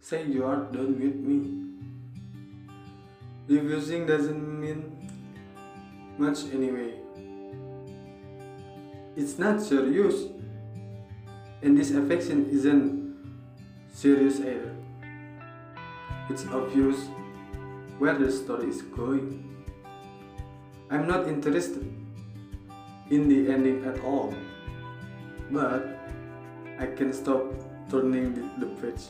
saying you are done with me. Refusing doesn't mean much anyway. It's not serious. And this affection isn't serious either. It's obvious where the story is going. I'm not interested in the ending at all, but I can stop turning the page.